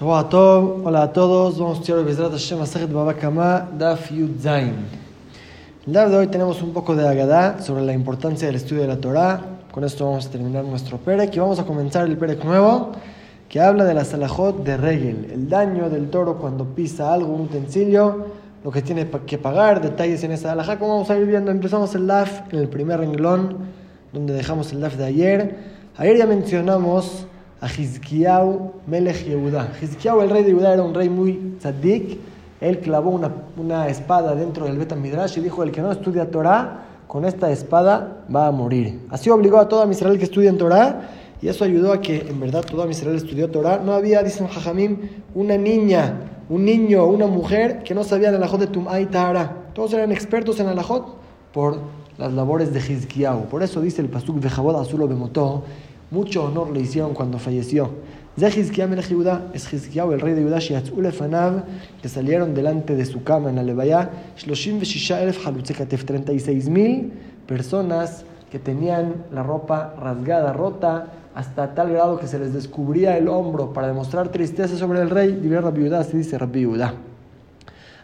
Shabbat hola a todos, vamos a estudiar Bezrat Hashem Asajet Babakama Daf Yud Zain. El día de hoy tenemos un poco de Agadá sobre la importancia del estudio de la Torah. Con esto vamos a terminar nuestro Perek y vamos a comenzar el Perek nuevo que habla de la Salahot de Regel, el daño del toro cuando pisa algo, un utensilio, lo que tiene que pagar, detalles en esa alajá. Como vamos a ir viendo, empezamos el Daf en el primer renglón donde dejamos el Daf de ayer. Ayer ya mencionamos a Hizkiyahu Melech Yehuda. Hizkiyahu, el rey de Yehuda, era un rey muy tzadik. Él clavó una, una espada dentro del Bet Midrash y dijo: El que no estudia Torah, con esta espada va a morir. Así obligó a todo Israel que estudien Torah y eso ayudó a que en verdad todo Israel estudió Torah. No había, dicen Jajamim, una niña, un niño, una mujer que no sabía el alajot de Tum'ay Tahara. Todos eran expertos en alajot por las labores de Hizkiyahu. Por eso dice el Pasuk de Jabod Azulo Bemotó mucho honor le hicieron cuando falleció. Es Hizkiyahu, el rey de Judá, que salieron delante de su cama en la Levaya, 36 mil personas que tenían la ropa rasgada, rota, hasta tal grado que se les descubría el hombro para demostrar tristeza sobre el rey. Yudá, así dice Rabbi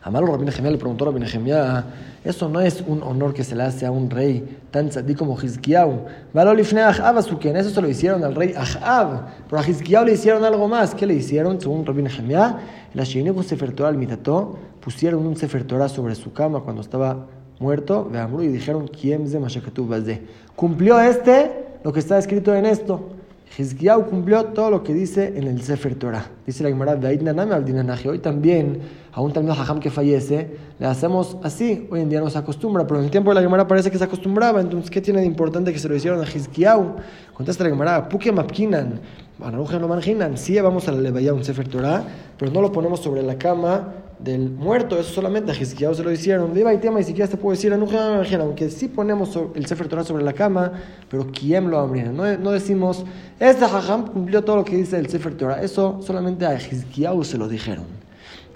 Yudá. Amaro Rabbi Nehemiah le preguntó a Nehemiah, eso no es un honor que se le hace a un rey tan tzadí como Hizkiyahu. Eso se lo hicieron al rey Ahab, pero a Hizkiyahu le hicieron algo más. ¿Qué le hicieron? Según Rabbi Nehemiah, la un Sefer Torah al Mitató, pusieron un Sefer Torah sobre su cama cuando estaba muerto, y dijeron, ¿quién Cumplió este lo que está escrito en esto. Hizkiyahu cumplió todo lo que dice en el Sefer Torah. Dice la Gemara, hoy también a un Talmud Hajam que fallece, le hacemos así. Hoy en día no se acostumbra, pero en el tiempo de la Gemara parece que se acostumbraba. Entonces, ¿qué tiene de importante que se lo hicieron a Hizkiyahu? Contesta la Gemara, Puke Mapkinan, Baruja no Manjinan. Sí, vamos a la Levaya un Sefer Torah, pero no lo ponemos sobre la cama del muerto, eso solamente a Hizkiyahu se lo hicieron. De y tema, y siquiera se puede decir a aunque sí ponemos el Sefer Torah sobre la cama, pero ¿quién lo abrió? No, no decimos, este Hajam cumplió todo lo que dice el Sefer Torah, eso solamente a Hizkiyahu se lo dijeron.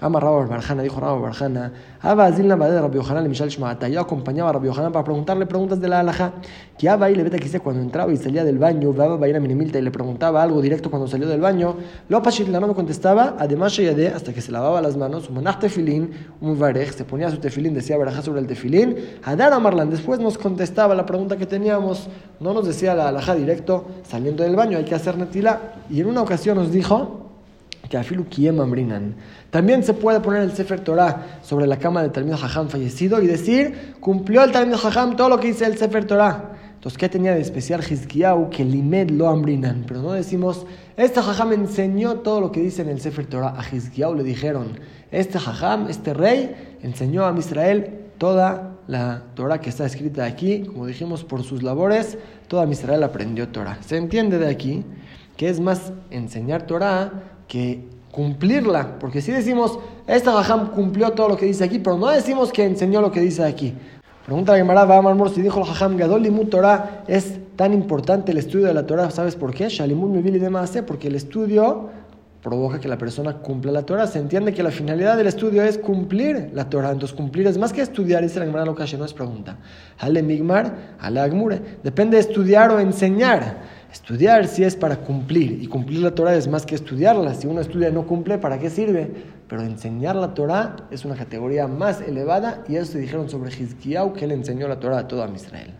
Ama Rabbi Barjana, dijo Rabbi Barjana, Abba Azilna de Rabbi Yohanan le Mishal Shmaata. Yo acompañaba a Rabbi Yohanan para preguntarle preguntas de la alhaja. Que Abba y le vete cuando entraba y salía del baño, Abba Baina Minimilta y le preguntaba algo directo cuando salió del baño. Lo la no me contestaba, además de hasta que se lavaba las manos, un manaj tefilín, un varej, se ponía su tefilín, decía baraja sobre el tefilín. Adar Marlan después nos contestaba la pregunta que teníamos, no nos decía la alhaja directo, saliendo del baño, hay que hacer netila. Y en una ocasión nos dijo, que afilu. También se puede poner el Sefer Torah sobre la cama del Talmud Hajam fallecido y decir, cumplió el Talmud Hajam todo lo que dice el Sefer Torah. Entonces, ¿qué tenía de especial Hizkiyahu? Que limed lo ambrinan. Pero no decimos, este Hajam enseñó todo lo que dice en el Sefer Torah. A Hizkiyahu le dijeron, este Hajam, este rey, enseñó a Israel toda la Torah que está escrita aquí. Como dijimos, por sus labores, toda Israel aprendió Torah. Se entiende de aquí que es más enseñar Torah que cumplirla. Porque si decimos, esta Raham cumplió todo lo que dice aquí, pero no decimos que enseñó lo que dice aquí. Pregunta la Gemara, va si dijo el Limut Torah es tan importante el estudio de la Torah, ¿sabes por qué? Shalimut Mevili de porque el estudio provoca que la persona cumpla la Torah. Se entiende que la finalidad del estudio es cumplir la Torah. Entonces, cumplir es más que estudiar, dice la Gemara lo que no es pregunta. Ale Migmar, Agmure. Depende de estudiar o enseñar. Estudiar si es para cumplir, y cumplir la Torah es más que estudiarla. Si uno estudia y no cumple, ¿para qué sirve? Pero enseñar la Torah es una categoría más elevada, y eso se dijeron sobre Hizkiyahu, que él enseñó la Torah a todo Israel.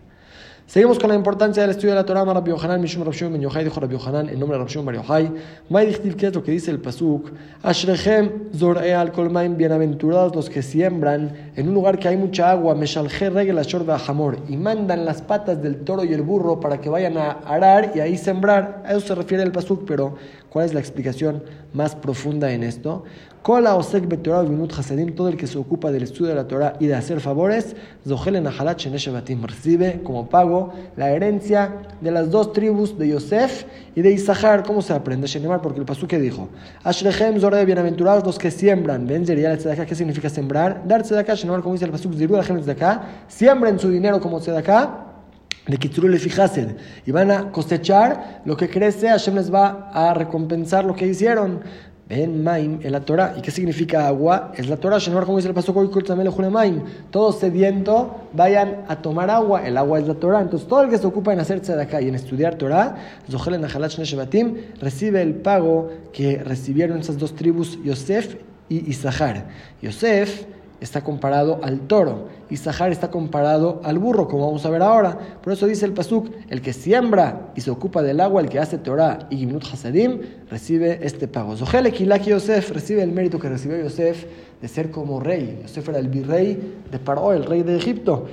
Seguimos con la importancia del estudio de la Torah. Rabbi Yohanan, Mishum Rabbi Ben Yochai, dijo Rabbi en nombre de Rabbi Bar Yochai. May dichtiv, ¿qué es lo que dice el Pasuk? Ashrechem zor'e al kolmaim, bienaventurados los que siembran en un lugar que hay mucha agua, meshalje regel ashor hamor, y mandan las patas del toro y el burro para que vayan a arar y ahí sembrar. A eso se refiere el Pasuk, pero ¿cuál es la explicación más profunda en esto? Kola osek betorah vinut hasadim, todo el que se ocupa del estudio de la Torah y de hacer favores, zohel nahalat sheneshevatim, recibe como pago la herencia de las dos tribus de Yosef y de Isahar. ¿Cómo se aprende? Shenemar, porque el pasuk que dijo, Ashrechem zore bienaventurados los que siembran, zeria ¿qué significa sembrar? Dar tzedakah, Shenemar, como dice el pasuk, ziru de acá siembren su dinero como tzedakah, de Kitzurul Hased y van a cosechar lo que crece, Hashem les va a recompensar lo que hicieron. Ven Maim en la Torah. ¿Y qué significa agua? Es la Torah. como dice el paso Maim. Todo sediento vayan a tomar agua. El agua es la Torah. Entonces, todo el que se ocupa en hacer acá y en estudiar Torah, recibe el pago que recibieron esas dos tribus, Yosef y Isahar. Yosef está comparado al toro y Sahar está comparado al burro, como vamos a ver ahora. Por eso dice el Pasuk, el que siembra y se ocupa del agua, el que hace Torah y Gimnut Hasadim, recibe este pago. Zohele Kilaki Yosef recibe el mérito que recibió Yosef de ser como rey. Yosef era el virrey de Paró, el rey de Egipto.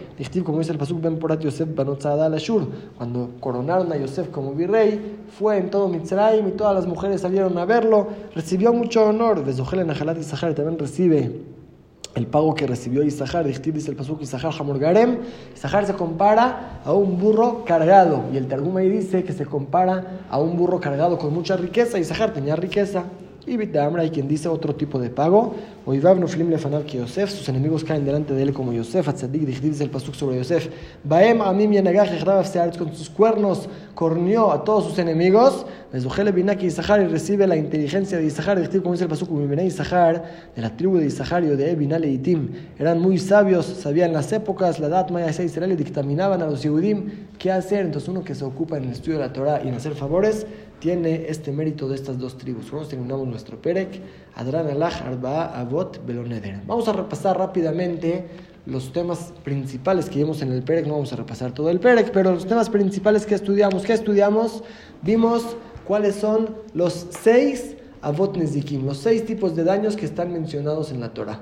como dice el Pasuk, Ben Porat Yosef Banotzada Ashur. Cuando coronaron a Yosef como virrey, fue en todo Mitzrayim y todas las mujeres salieron a verlo. Recibió mucho honor. De Zohele Nahalat y Sahar también recibe el pago que recibió Isahar, dice el pasuk Isahar Hamorgarem, Isahar se compara a un burro cargado, y el Targum ahí dice que se compara a un burro cargado con mucha riqueza, Isahar tenía riqueza. Y Bitamra hay quien dice otro tipo de pago. Oivav Noflim Lefanab que Yosef, sus enemigos caen delante de él como Yosef. Atzadik dice el pasuk sobre Yosef. Baem Amim Yanagach con sus cuernos corneó a todos sus enemigos. Mezujele Binaki Isahar y recibe la inteligencia de Isahar. Como dice el pasuk, Mimene Isahar, de la tribu de Isahar y de Ebinale y Tim. Eran muy sabios, sabían las épocas, la edad Maya Israel y dictaminaban a los Yehudim qué hacer. Entonces uno que se ocupa en el estudio de la Torah y en hacer favores tiene este mérito de estas dos tribus. Nosotros terminamos nuestro Perek, Adran Alach, Arba, Avot, Beloneder. Vamos a repasar rápidamente los temas principales que vimos en el Perek. No vamos a repasar todo el Perek, pero los temas principales que estudiamos. ¿Qué estudiamos? Vimos cuáles son los seis Avot Nezikim, los seis tipos de daños que están mencionados en la Torah.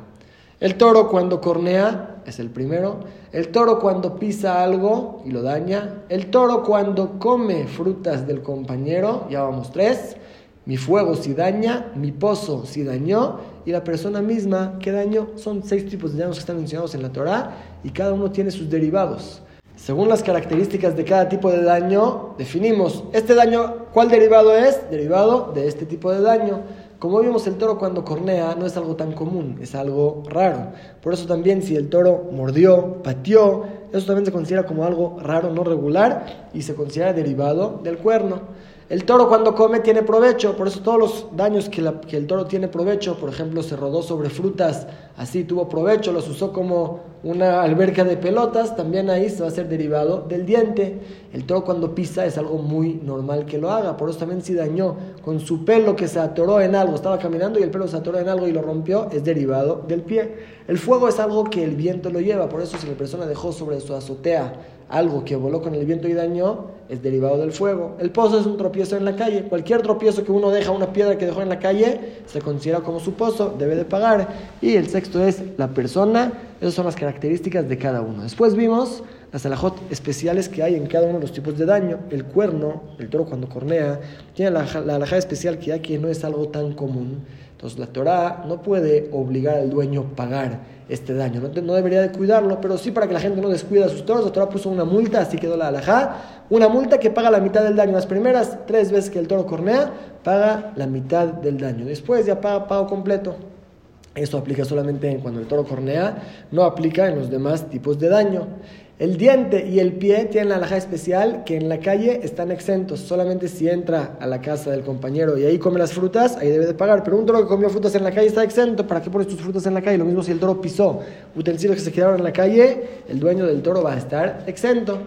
El toro cuando cornea es el primero. El toro cuando pisa algo y lo daña. El toro cuando come frutas del compañero, ya vamos tres. Mi fuego si daña, mi pozo si dañó y la persona misma que dañó. Son seis tipos de daños que están mencionados en la Torah y cada uno tiene sus derivados. Según las características de cada tipo de daño, definimos este daño, ¿cuál derivado es? Derivado de este tipo de daño. Como vimos, el toro cuando cornea no es algo tan común, es algo raro. Por eso también si el toro mordió, pateó, eso también se considera como algo raro, no regular, y se considera derivado del cuerno. El toro cuando come tiene provecho, por eso todos los daños que, el toro tiene provecho, por ejemplo, se rodó sobre frutas, así tuvo provecho, los usó como una alberca de pelotas, también ahí se va a hacer derivado del diente. El toro cuando pisa es algo muy normal que lo haga, por eso también si dañó con su pelo que se atoró en algo, estaba caminando y el pelo se atoró en algo y lo rompió, es derivado del pie. El fuego es algo que el viento lo lleva, por eso si la persona dejó sobre su azotea algo que voló con el viento y dañó, es derivado del fuego. El pozo es un tropiezo en la calle. Cualquier tropiezo que uno deja, una piedra que dejó en la calle, se considera como su pozo, debe de pagar. Y el sexto es la persona. Esas son las características de cada uno. Después vimos las alajot especiales que hay en cada uno de los tipos de daño. El cuerno, el toro cuando cornea, tiene la, la especial que hay que no es algo tan común. Entonces la Torah no puede obligar al dueño a pagar este daño. No, debería de cuidarlo, pero sí para que la gente no descuida sus toros. La Torah puso una multa, así quedó la alajá. Una multa que paga la mitad del daño. Las primeras tres veces que el toro cornea, paga la mitad del daño. Después ya paga pago completo. Esto aplica solamente cuando el toro cornea, no aplica en los demás tipos de daño. El diente y el pie tienen la alhaja especial que en la calle están exentos. Solamente si entra a la casa del compañero y ahí come las frutas, ahí debe de pagar. Pero un toro que comió frutas en la calle está exento. ¿Para qué pones tus frutas en la calle? Lo mismo si el toro pisó utensilios que se quedaron en la calle, el dueño del toro va a estar exento.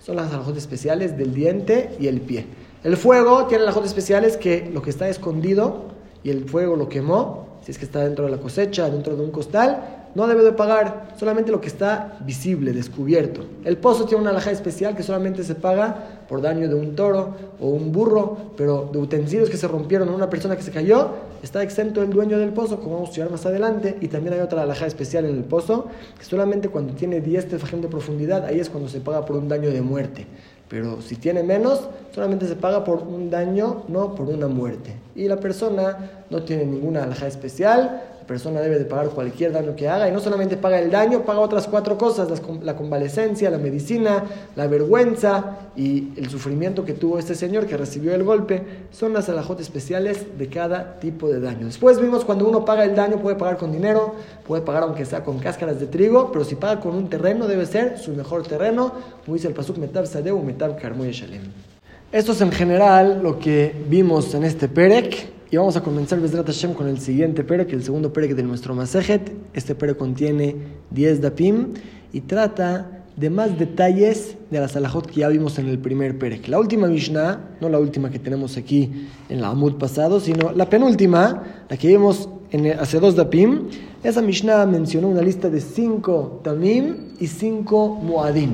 Son las alhajas especiales del diente y el pie. El fuego tiene alhajas especiales que lo que está escondido y el fuego lo quemó, si es que está dentro de la cosecha, dentro de un costal, no debe de pagar solamente lo que está visible, descubierto. El pozo tiene una alhaja especial que solamente se paga por daño de un toro o un burro, pero de utensilios que se rompieron en una persona que se cayó, está exento el dueño del pozo, como vamos a estudiar más adelante. Y también hay otra alhaja especial en el pozo, que solamente cuando tiene 10 tefajem de profundidad, ahí es cuando se paga por un daño de muerte. Pero si tiene menos, solamente se paga por un daño, no por una muerte. Y la persona no tiene ninguna alhaja especial, persona debe de pagar cualquier daño que haga y no solamente paga el daño, paga otras cuatro cosas, la convalecencia, la medicina, la vergüenza y el sufrimiento que tuvo este señor que recibió el golpe, son las alajotes especiales de cada tipo de daño. Después vimos cuando uno paga el daño, puede pagar con dinero, puede pagar aunque sea con cáscaras de trigo, pero si paga con un terreno debe ser su mejor terreno, como dice el Pasuk Sadeu, Metab. Esto es en general lo que vimos en este Perek Y vamos a comenzar Bezrat Hashem con el siguiente pere, que es el segundo pere de nuestro Masejet. Este pere contiene 10 dapim y trata de más detalles de la salahot que ya vimos en el primer pere. La última Mishnah, no la última que tenemos aquí en la Amud pasado, sino la penúltima, la que vimos en hace dos dapim, esa Mishnah mencionó una lista de 5 tamim y 5 muadim.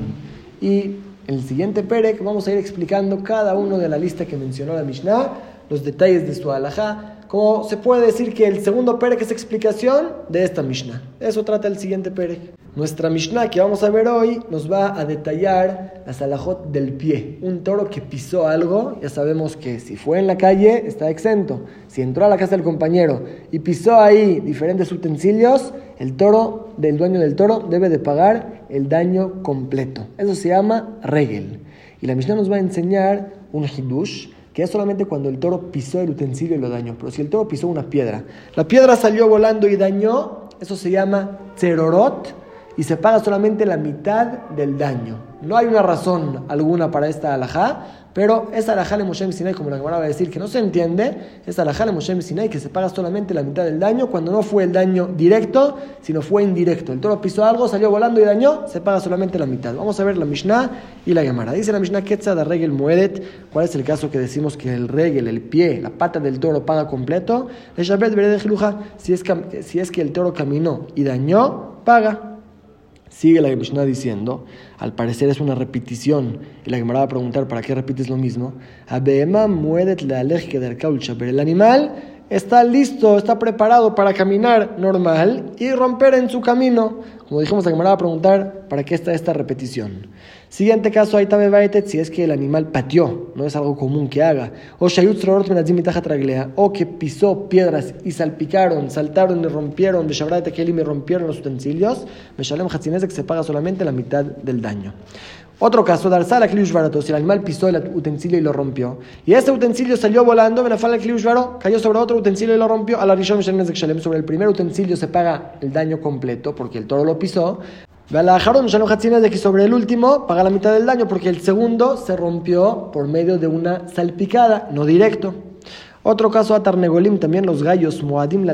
Y en el siguiente pere vamos a ir explicando cada uno de la lista que mencionó la Mishnah los detalles de su alajá, como se puede decir que el segundo perek es explicación de esta Mishnah. Eso trata el siguiente perek. Nuestra Mishnah que vamos a ver hoy nos va a detallar la salajot del pie. Un toro que pisó algo, ya sabemos que si fue en la calle está exento. Si entró a la casa del compañero y pisó ahí diferentes utensilios, el toro del dueño del toro debe de pagar el daño completo. Eso se llama regel. Y la Mishnah nos va a enseñar un hidush que es solamente cuando el toro pisó el utensilio y lo dañó. Pero si el toro pisó una piedra, la piedra salió volando y dañó, eso se llama cerorot y se paga solamente la mitad del daño. No hay una razón alguna para esta alajá, pero esa alajá de Moshe Sinai, como la Gemara va a decir, que no se entiende, esa alajá de Moshe Sinai que se paga solamente la mitad del daño cuando no fue el daño directo, sino fue indirecto. El toro pisó algo, salió volando y dañó, se paga solamente la mitad. Vamos a ver la Mishnah y la Gemara. Dice la Mishnah Ketza de Regel Muedet, ¿cuál es el caso que decimos que el regel, el pie, la pata del toro paga completo? Si es, si es que el toro caminó y dañó, paga. Sigue la Mishnah diciendo, al parecer es una repetición, y la Gemara va a preguntar, ¿para qué repites lo mismo? Pero el animal está listo, está preparado para caminar normal y romper en su camino. Como dijimos, la Gemara va a preguntar, ¿para qué está esta repetición? Siguiente caso, ahí también si es que el animal pateó, no es algo común que haga, o o que pisó piedras y salpicaron, saltaron y rompieron, y me rompieron los utensilios, Meshalem que se paga solamente la mitad del daño. Otro caso, Darsala Barato, si el animal pisó el utensilio y lo rompió, y ese utensilio salió volando, Benafala Barato, cayó sobre otro utensilio y lo rompió, a la Rishon sobre el primer utensilio se paga el daño completo porque el toro lo pisó, de que sobre el último paga la mitad del daño porque el segundo se rompió por medio de una salpicada, no directo. Otro caso a Tarnegolim, también los gallos, Moadim, la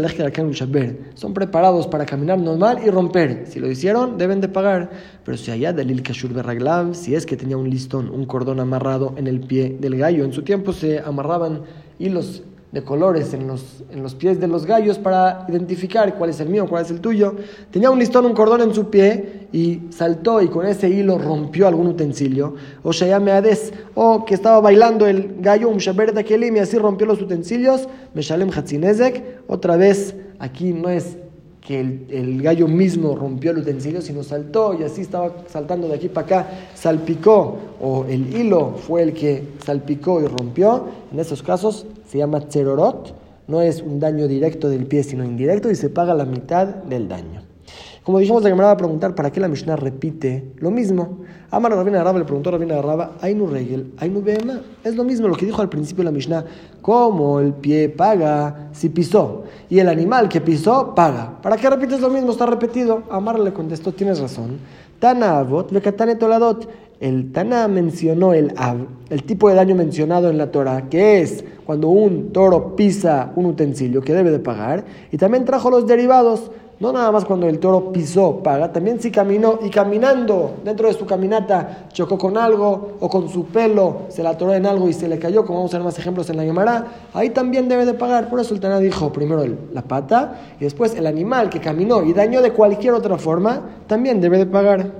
son preparados para caminar normal y romper. Si lo hicieron, deben de pagar. Pero si allá Dalil Kashur Berraglav, si es que tenía un listón, un cordón amarrado en el pie del gallo, en su tiempo se amarraban hilos de colores en los, en los pies de los gallos para identificar cuál es el mío, cuál es el tuyo. Tenía un listón, un cordón en su pie y saltó y con ese hilo rompió algún utensilio. O Shayame Hades, o que estaba bailando el gallo, un de Kelim y así rompió los utensilios. Meshalem Hatzinezek, otra vez aquí no es que el, gallo mismo rompió el utensilio, sino saltó y así estaba saltando de aquí para acá, salpicó, o el hilo fue el que salpicó y rompió. En esos casos se llama tserorot, no es un daño directo del pie, sino indirecto y se paga la mitad del daño. Como dijimos, la Gemara va a preguntar para qué la Mishnah repite lo mismo. Amar Rabina Araba le preguntó a Rabina Araba, Ainu Regel, Ainu Bema. Es lo mismo lo que dijo al principio la Mishnah. ¿Cómo el pie paga si pisó? Y el animal que pisó paga. ¿Para qué repites lo mismo? Está repetido. Amar le contestó, tienes razón. Tana avot, katane toladot. El Tana mencionó el el tipo de daño mencionado en la Torah, que es cuando un toro pisa un utensilio que debe de pagar, y también trajo los derivados. No nada más cuando el toro pisó, paga, también si caminó y caminando dentro de su caminata chocó con algo o con su pelo se la atoró en algo y se le cayó, como vamos a ver más ejemplos en la Gemara, ahí también debe de pagar. Por eso el Taná dijo primero la pata y después el animal que caminó y dañó de cualquier otra forma, también debe de pagar.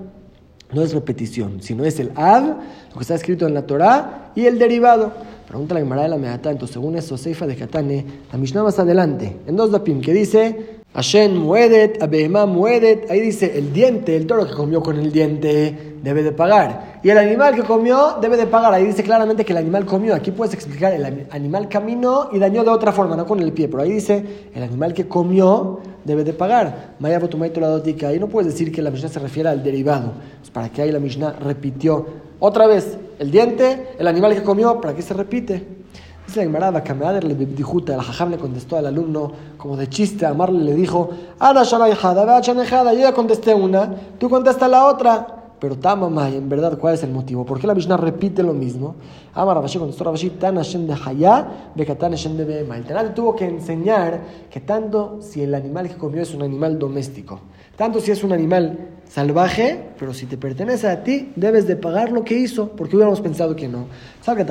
No es repetición, sino es el ad, lo que está escrito en la Torah, y el derivado. Pregunta la Gemara de la Mehatá, entonces según eso, Seifa de Katane, la Mishnah más adelante, en dos dapim, que dice Hashem muedet, Abehemá muedet. Ahí dice el diente, el toro que comió con el diente debe de pagar. Y el animal que comió debe de pagar. Ahí dice claramente que el animal comió. Aquí puedes explicar, el animal caminó y dañó de otra forma, no con el pie. Pero ahí dice, el animal que comió debe de pagar. Maya la dotica. Ahí no puedes decir que la Mishnah se refiere al derivado. Pues para que ahí la Mishnah repitió otra vez el diente, el animal que comió, ¿para qué se repite? Dice la el jajam le contestó al alumno como de chiste, Amarle le dijo, Ana yo ya contesté una, tú contesta la otra. pero Tamamay, en verdad, ¿cuál es el motivo? ¿Por qué la Mishnah repite lo mismo? Amar Rabashi contestó Rabashi, Tan Hashem de Hayá, Hashem de Behema. El Tanat tuvo que enseñar que tanto si el animal que comió es un animal doméstico, tanto si es un animal salvaje, pero si te pertenece a ti, debes de pagar lo que hizo, porque hubiéramos pensado que no. Salga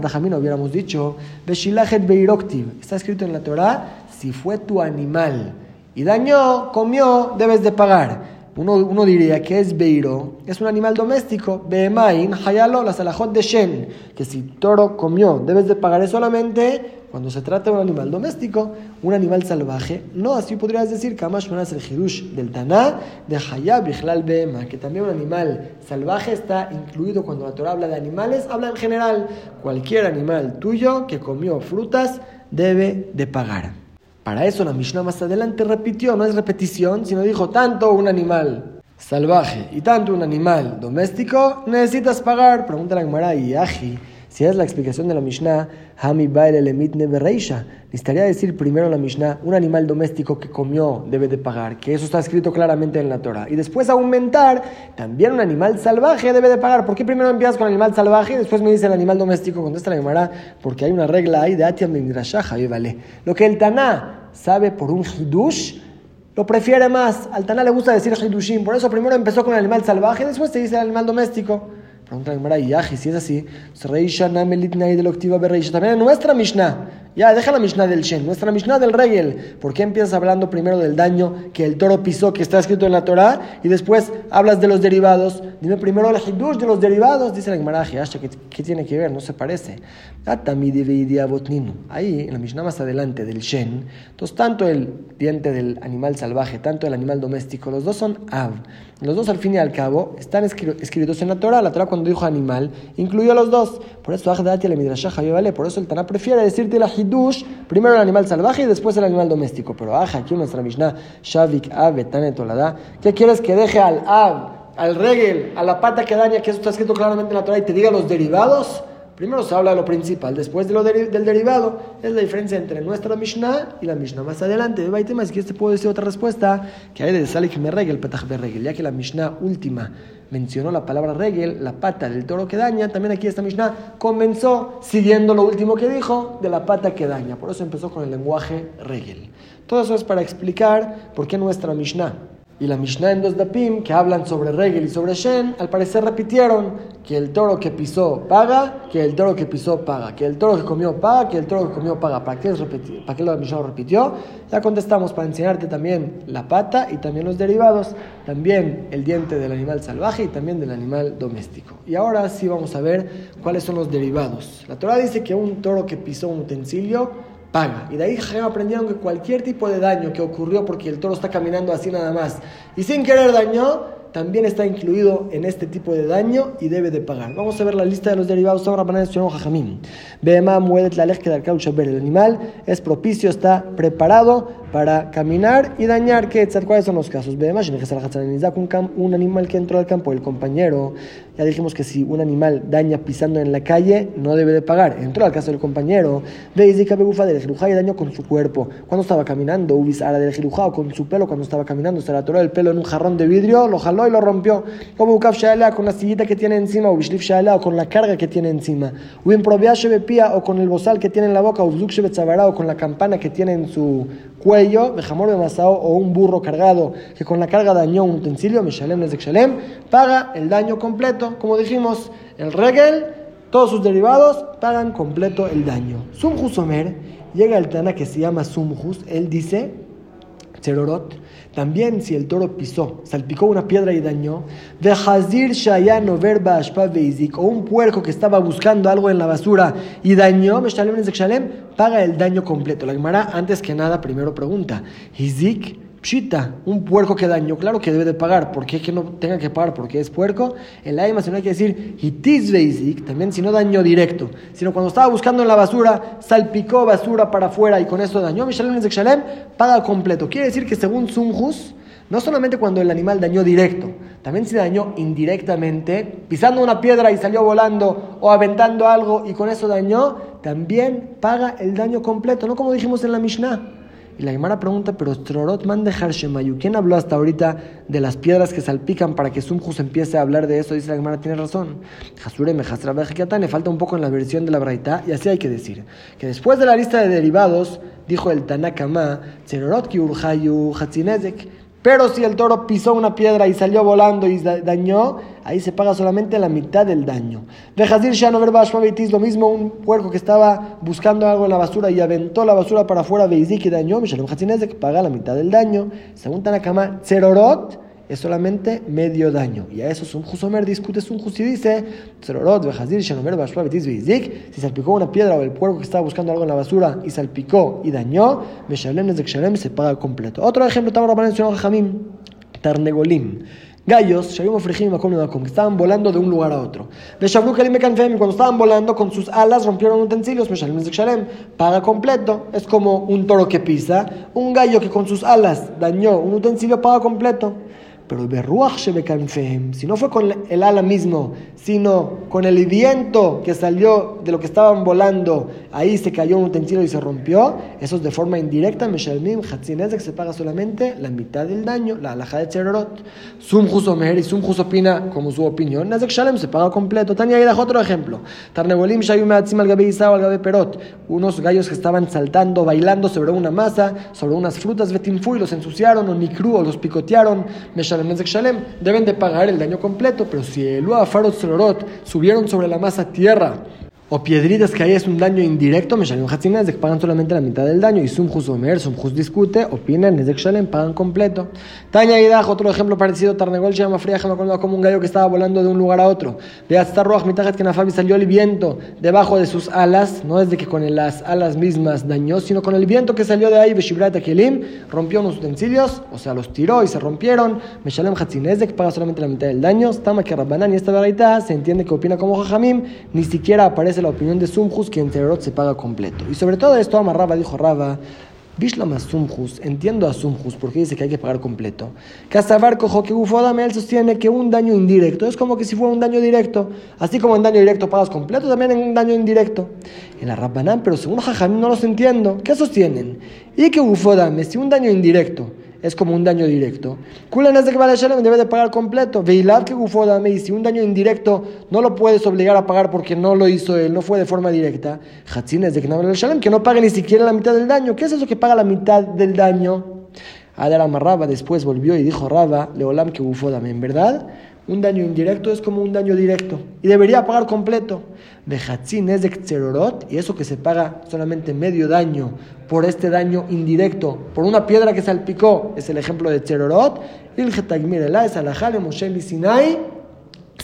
Tajamina hubiéramos dicho, Beshilajet Beiroktiv. Está escrito en la Torah, si fue tu animal y dañó, comió, debes de pagar. Uno, uno, diría que es beiro, es un animal doméstico, behemain, hayalo, la de shen, que si toro comió, debes de pagar solamente cuando se trata de un animal doméstico, un animal salvaje. No, así podrías decir, kamash es el hirush del taná, de hayab bichlal behema, que también un animal salvaje está incluido cuando la Torah habla de animales, habla en general, cualquier animal tuyo que comió frutas debe de pagar. Para eso la Mishnah más adelante repitió, no es repetición, sino dijo, tanto un animal salvaje y tanto un animal doméstico, necesitas pagar. Pregunta la Gemara y Aji, si es la explicación de la Mishnah, Hami Baile Lemit Nebereisha, necesitaría decir primero la Mishnah, un animal doméstico que comió debe de pagar, que eso está escrito claramente en la Torah. Y después aumentar, también un animal salvaje debe de pagar. ¿Por qué primero empiezas con el animal salvaje y después me dice el animal doméstico? Contesta la Gemara, porque hay una regla ahí de Atiam Midrashaja, vale. Lo que el Taná sabe por un hidush, lo prefiere más. Al Taná le gusta decir hidushim, por eso primero empezó con el animal salvaje, después te dice el animal doméstico. Pregunta la Gemara, Yaji, si es así, también en nuestra Mishnah ya, deja la Mishnah del Shen, nuestra Mishnah del Regel. ¿Por qué empiezas hablando primero del daño que el toro pisó, que está escrito en la Torah, y después hablas de los derivados? Dime primero el Hidush de los derivados, dice la Gemara, ¿qué, ¿qué tiene que ver? No se parece. Ahí, en la Mishnah más adelante del Shen, entonces tanto el diente del animal salvaje, tanto el animal doméstico, los dos son Av. Los dos al fin y al cabo están escritos en la Torah. La Torah cuando dijo animal incluyó a los dos. Por eso, por eso el Tanah prefiere decirte la primero el animal salvaje y después el animal doméstico. Pero aja, aquí nuestra Mishnah, Shavik Ave Tanetolada, ¿qué quieres que deje al Av, al Regel, a la pata que daña, que eso está escrito claramente en la Torah y te diga los derivados? Primero se habla de lo principal, después del derivado. Es la diferencia entre nuestra Mishnah y la Mishnah más adelante. De tema, si te puedo decir otra respuesta, que hay de Salik me regel, petach regel, ya que la Mishnah última mencionó la palabra regel, la pata del toro que daña, también aquí esta Mishnah comenzó siguiendo lo último que dijo de la pata que daña. Por eso empezó con el lenguaje regel. Todo eso es para explicar por qué nuestra Mishnah y la Mishnah en dos dapim que hablan sobre Regel y sobre Shen, al parecer repitieron que el toro que pisó paga, que el toro que pisó paga, que el toro que comió paga, que el toro que comió paga. ¿Para qué, es ¿Para qué la Mishnah lo repitió? Ya contestamos para enseñarte también la pata y también los derivados, también el diente del animal salvaje y también del animal doméstico. Y ahora sí vamos a ver cuáles son los derivados. La Torah dice que un toro que pisó un utensilio paga. Y de ahí aprendieron que cualquier tipo de daño que ocurrió porque el toro está caminando así nada más y sin querer dañó, también está incluido en este tipo de daño y debe de pagar. Vamos a ver la lista de los derivados. Ahora para jajamim. Bema muedet la El animal es propicio, está preparado para caminar y dañar. ¿Qué? ¿Cuáles son los casos? Un animal que entró al campo, el compañero. Ya dijimos que si un animal daña pisando en la calle, no debe de pagar. Entró al caso del compañero. Veizika begufa del y daño con su cuerpo. Cuando estaba caminando, ubisara del o con su pelo, cuando estaba caminando, se le atoró el pelo en un jarrón de vidrio, lo jaló y lo rompió. Como Ukaf con la sillita que tiene encima, o Bishlif o con la carga que tiene encima. Uin Pia o con el bozal que tiene en la boca, o o con la campana que tiene en su cuello, Bejamor de Masao o un burro cargado que con la carga dañó un utensilio, Meshalem Shalem, paga el daño completo. Como dijimos, el regel, todos sus derivados pagan completo el daño. Sumjus Omer, llega el Tana que se llama Sumjus, él dice, Cherorot, también si el toro pisó, salpicó una piedra y dañó, de Hazir Shayano Verba o un puerco que estaba buscando algo en la basura y dañó, paga el daño completo. La Gemara, antes que nada, primero pregunta, Hizik Pshita, un puerco que dañó, claro que debe de pagar. ¿Por qué que no tenga que pagar? Porque es puerco. El aima si no hay que decir hitis también si no dañó directo, sino cuando estaba buscando en la basura, salpicó basura para afuera y con eso dañó. Mishalem Shalem paga completo. Quiere decir que según Sunjus, no solamente cuando el animal dañó directo, también si dañó indirectamente, pisando una piedra y salió volando o aventando algo y con eso dañó, también paga el daño completo, no como dijimos en la Mishnah Y la Gemara pregunta, pero Trorot man dejar Shemayu. ¿Quién habló hasta ahorita de las piedras que salpican para que Sumjus empiece a hablar de eso? Dice la Gemara, tiene razón. Hasure le falta un poco en la versión de la Braita, y así hay que decir. Que después de la lista de derivados, dijo el Tanakama, Trorot ki urhayu hatzinezek pero si el toro pisó una piedra y salió volando y dañó, ahí se paga solamente la mitad del daño. ya no lo mismo un puerco que estaba buscando algo en la basura y aventó la basura para afuera, y dañó, que paga la mitad del daño. Según Tanakama, Cerorot es solamente medio daño. Y a eso un Omer discute un y dice, si salpicó una piedra o el puerco que estaba buscando algo en la basura y salpicó y dañó, se paga completo. Otro ejemplo, estamos mencionando Jamim, Tarnegolim. Gallos, que estaban volando de un lugar a otro. Cuando estaban volando con sus alas rompieron utensilios, paga completo. Es como un toro que pisa. Un gallo que con sus alas dañó un utensilio, paga completo. Pero si no fue con el ala mismo, sino con el viento que salió de lo que estaban volando, ahí se cayó un utensilio y se rompió, eso es de forma indirecta, que se paga solamente la mitad del daño, la alhaja de Cherorot. Sumjus Omer y Sumjus opina como su opinión, Nezek Shalem se paga completo. Tania dejó otro ejemplo. Tarnegolim Shayum Atzim al al Gabe Perot, unos gallos que estaban saltando, bailando sobre una masa, sobre unas frutas Betimfu y los ensuciaron, o Nikru, o los picotearon, Meshalem Nezek Shalem, deben de pagar el daño completo, pero si el Uafarot subieron sobre la masa tierra o piedritas que ahí es un daño indirecto, me Meshalim de que pagan solamente la mitad del daño. Y Sumjus Omer, Sumjus discute, opina, Nezek Shalem, pagan completo. Taña Idaj, otro ejemplo parecido, Tarnegol llama fría, como un gallo que estaba volando de un lugar a otro. De Roach, Mitajet Kenafabi salió el viento debajo de sus alas, no es de que con las alas mismas dañó, sino con el viento que salió de ahí, Beshibrat Kelim, rompió unos utensilios, o sea, los tiró y se rompieron. Meshalem de que paga solamente la mitad del daño. Stama que Rabbanan y esta verdad se entiende que opina como Jajamim, ni siquiera aparece la opinión de Sumjus que en Tererot se paga completo. Y sobre todo esto, Amarraba dijo Raba, Bishlama Sumjus, entiendo a Sumjus porque dice que hay que pagar completo. Casabar cojo que Ufodame, él sostiene que un daño indirecto es como que si fuera un daño directo. Así como en daño directo pagas completo, también en un daño indirecto. En la Rabbanán, pero según Jajamín no los entiendo. ¿Qué sostienen? Y que Ufodame, si un daño indirecto es como un daño directo. Kulan es de que debe de pagar completo. Veilad que dame y si un daño indirecto no lo puedes obligar a pagar porque no lo hizo él, no fue de forma directa. Hatzin es de que que no pague ni siquiera la mitad del daño. ¿Qué es eso que paga la mitad del daño? Adar Raba después volvió y dijo Raba, Leolam que dame, en verdad un daño indirecto es como un daño directo y debería pagar completo. De Hatzin es de Xerorot y eso que se paga solamente medio daño por este daño indirecto, por una piedra que salpicó, es el ejemplo de Xerorot. Il es alajale Moshe Sinai,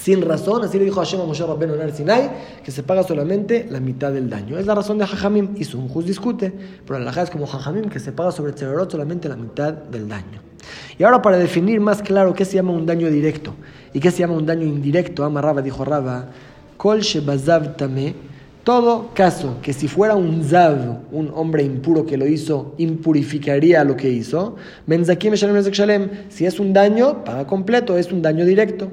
sin razón, así le dijo Hashem a Moshe Rabbenu en Sinai, que se paga solamente la mitad del daño. Es la razón de Jajamim y Sunjus discute, pero la es como Jajamim, que se paga sobre Xerorot solamente la mitad del daño. Y ahora para definir más claro qué se llama un daño directo y qué se llama un daño indirecto, Ama dijo Raba, Kol Shebazav todo caso que si fuera un Zav, un hombre impuro que lo hizo, impurificaría lo que hizo, Menzakim Shalem, si es un daño, paga completo, es un daño directo.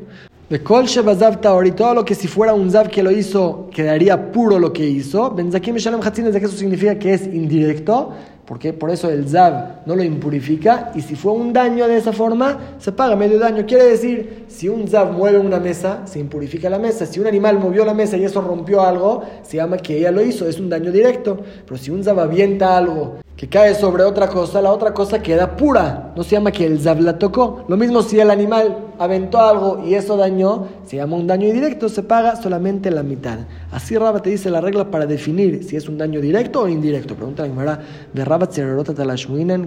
De Kol Shebazav Taori, todo lo que si fuera un Zav que lo hizo, quedaría puro lo que hizo, Menzakim Shalem Hatzin, de que eso significa que es indirecto, porque por eso el Zav no lo impurifica y si fue un daño de esa forma, se paga medio daño. Quiere decir, si un Zav mueve una mesa, se impurifica la mesa. Si un animal movió la mesa y eso rompió algo, se llama que ella lo hizo, es un daño directo. Pero si un Zav avienta algo que cae sobre otra cosa, la otra cosa queda pura. No se llama que el Zav la tocó. Lo mismo si el animal aventó algo y eso dañó, se llama un daño indirecto, se paga solamente la mitad. Así Rabba te dice la regla para definir si es un daño directo o indirecto. Pregunta la Gemara de Rabba Tzerorot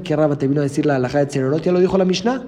¿qué Rabba te vino a decir la alhaja de? ¿Ya lo dijo la Mishnah?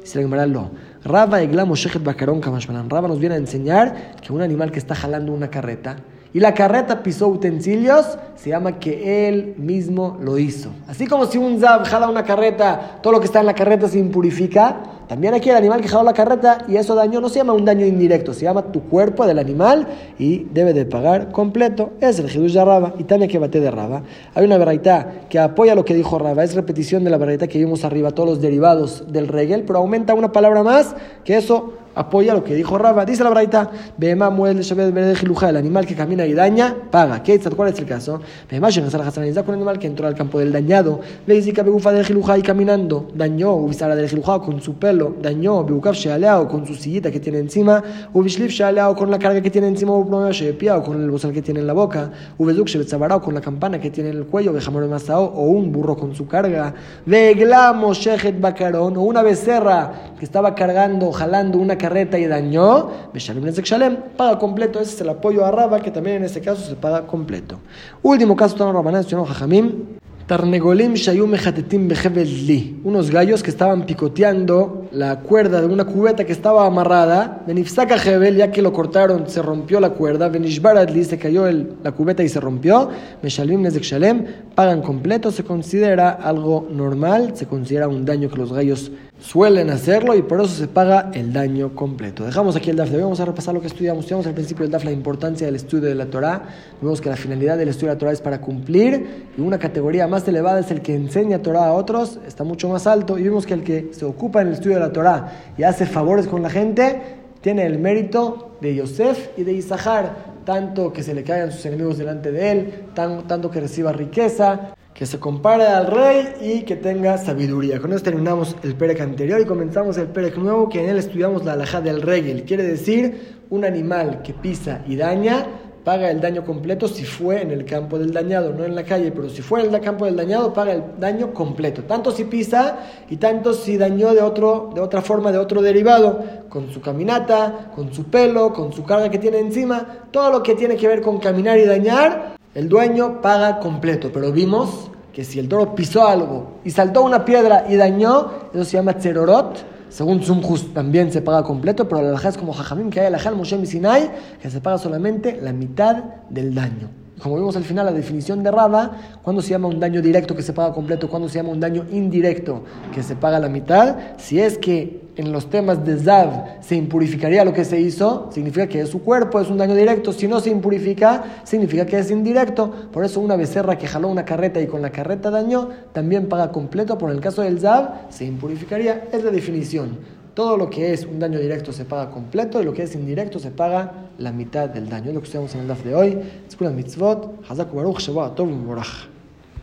Dice la Gemara, no. Rabba Eglamo Shechet Bakarón Kamashmanan. Rabba nos viene a enseñar que un animal que está jalando una carreta y la carreta pisó utensilios, se llama que él mismo lo hizo. Así como si un zab jala una carreta, todo lo que está en la carreta se impurifica, también aquí el animal que jaló la carreta y eso dañó, no se llama un daño indirecto, se llama tu cuerpo del animal y debe de pagar completo. Es el Hidush de Raba y también que bate de Raba. Hay una verdad que apoya lo que dijo Raba, es repetición de la verdad que vimos arriba, todos los derivados del regel, pero aumenta una palabra más que eso apoya lo que dijo Raba. Dice la braita, el animal que camina y daña, paga. ¿Qué, ¿Cuál es el caso? Con un animal que entró al campo del dañado, Veizika Begufa de y caminando, dañó, Ubisara del Gilujá con su pelo, dañó, Beukaf Shealeao con su sillita que tiene encima, Ubishlif Shealeao con la carga que tiene encima, o con el bozal que tiene en la boca, Ubeduk Shebetzabarao con la campana que tiene en el cuello, Bejamor Masao, o un burro con su carga, Veglamo Shehet Bacarón, o una becerra que estaba cargando, jalando una carreta y dañó, Shalem, paga completo. Ese es el apoyo a Raba, que también en este caso se paga completo. Último caso, Tano Rabanán, Jajamim. Tarnegolim Shayum Li. Unos gallos que estaban picoteando la cuerda de una cubeta que estaba amarrada. Benifsaka Hebel, ya que lo cortaron, se rompió la cuerda. Benishbaradli, se cayó el, la cubeta y se rompió. Meshalim Nezek Shalem, pagan completo. Se considera algo normal, se considera un daño que los gallos suelen hacerlo y por eso se paga el daño completo. Dejamos aquí el DAF Vamos a repasar lo que estudiamos. Estudiamos al principio del DAF la importancia del estudio de la Torah. Vemos que la finalidad del estudio de la Torah es para cumplir y una categoría más elevada es el que enseña Torah a otros, está mucho más alto y vimos que el que se ocupa en el estudio de la Torah y hace favores con la gente tiene el mérito de Yosef y de Isahar, tanto que se le caigan sus enemigos delante de él, tanto que reciba riqueza que se compare al rey y que tenga sabiduría. Con esto terminamos el Perec anterior y comenzamos el Perec nuevo, que en él estudiamos la alajá del rey. Quiere decir un animal que pisa y daña, paga el daño completo si fue en el campo del dañado, no en la calle, pero si fue en el campo del dañado, paga el daño completo. Tanto si pisa y tanto si dañó de, otro, de otra forma, de otro derivado, con su caminata, con su pelo, con su carga que tiene encima, todo lo que tiene que ver con caminar y dañar, el dueño paga completo. Pero vimos que si el toro pisó algo y saltó una piedra y dañó, eso se llama tserorot. Según Sumjus también se paga completo, pero la alajá es como Jajamim, que hay alajá al Moshe Sinai, que se paga solamente la mitad del daño. Como vimos al final, la definición de Raba, cuando se llama un daño directo que se paga completo, cuando se llama un daño indirecto que se paga la mitad, si es que en los temas de Zav se impurificaría lo que se hizo, significa que es su cuerpo, es un daño directo. Si no se impurifica, significa que es indirecto. Por eso una becerra que jaló una carreta y con la carreta dañó, también paga completo. Por el caso del Zav, se impurificaría. Es la definición. Todo lo que es un daño directo se paga completo y lo que es indirecto se paga la mitad del daño. Es lo que estudiamos en el DAF de hoy. Escuela mitzvot. Hazak Baruch Shabbat Tov Morach.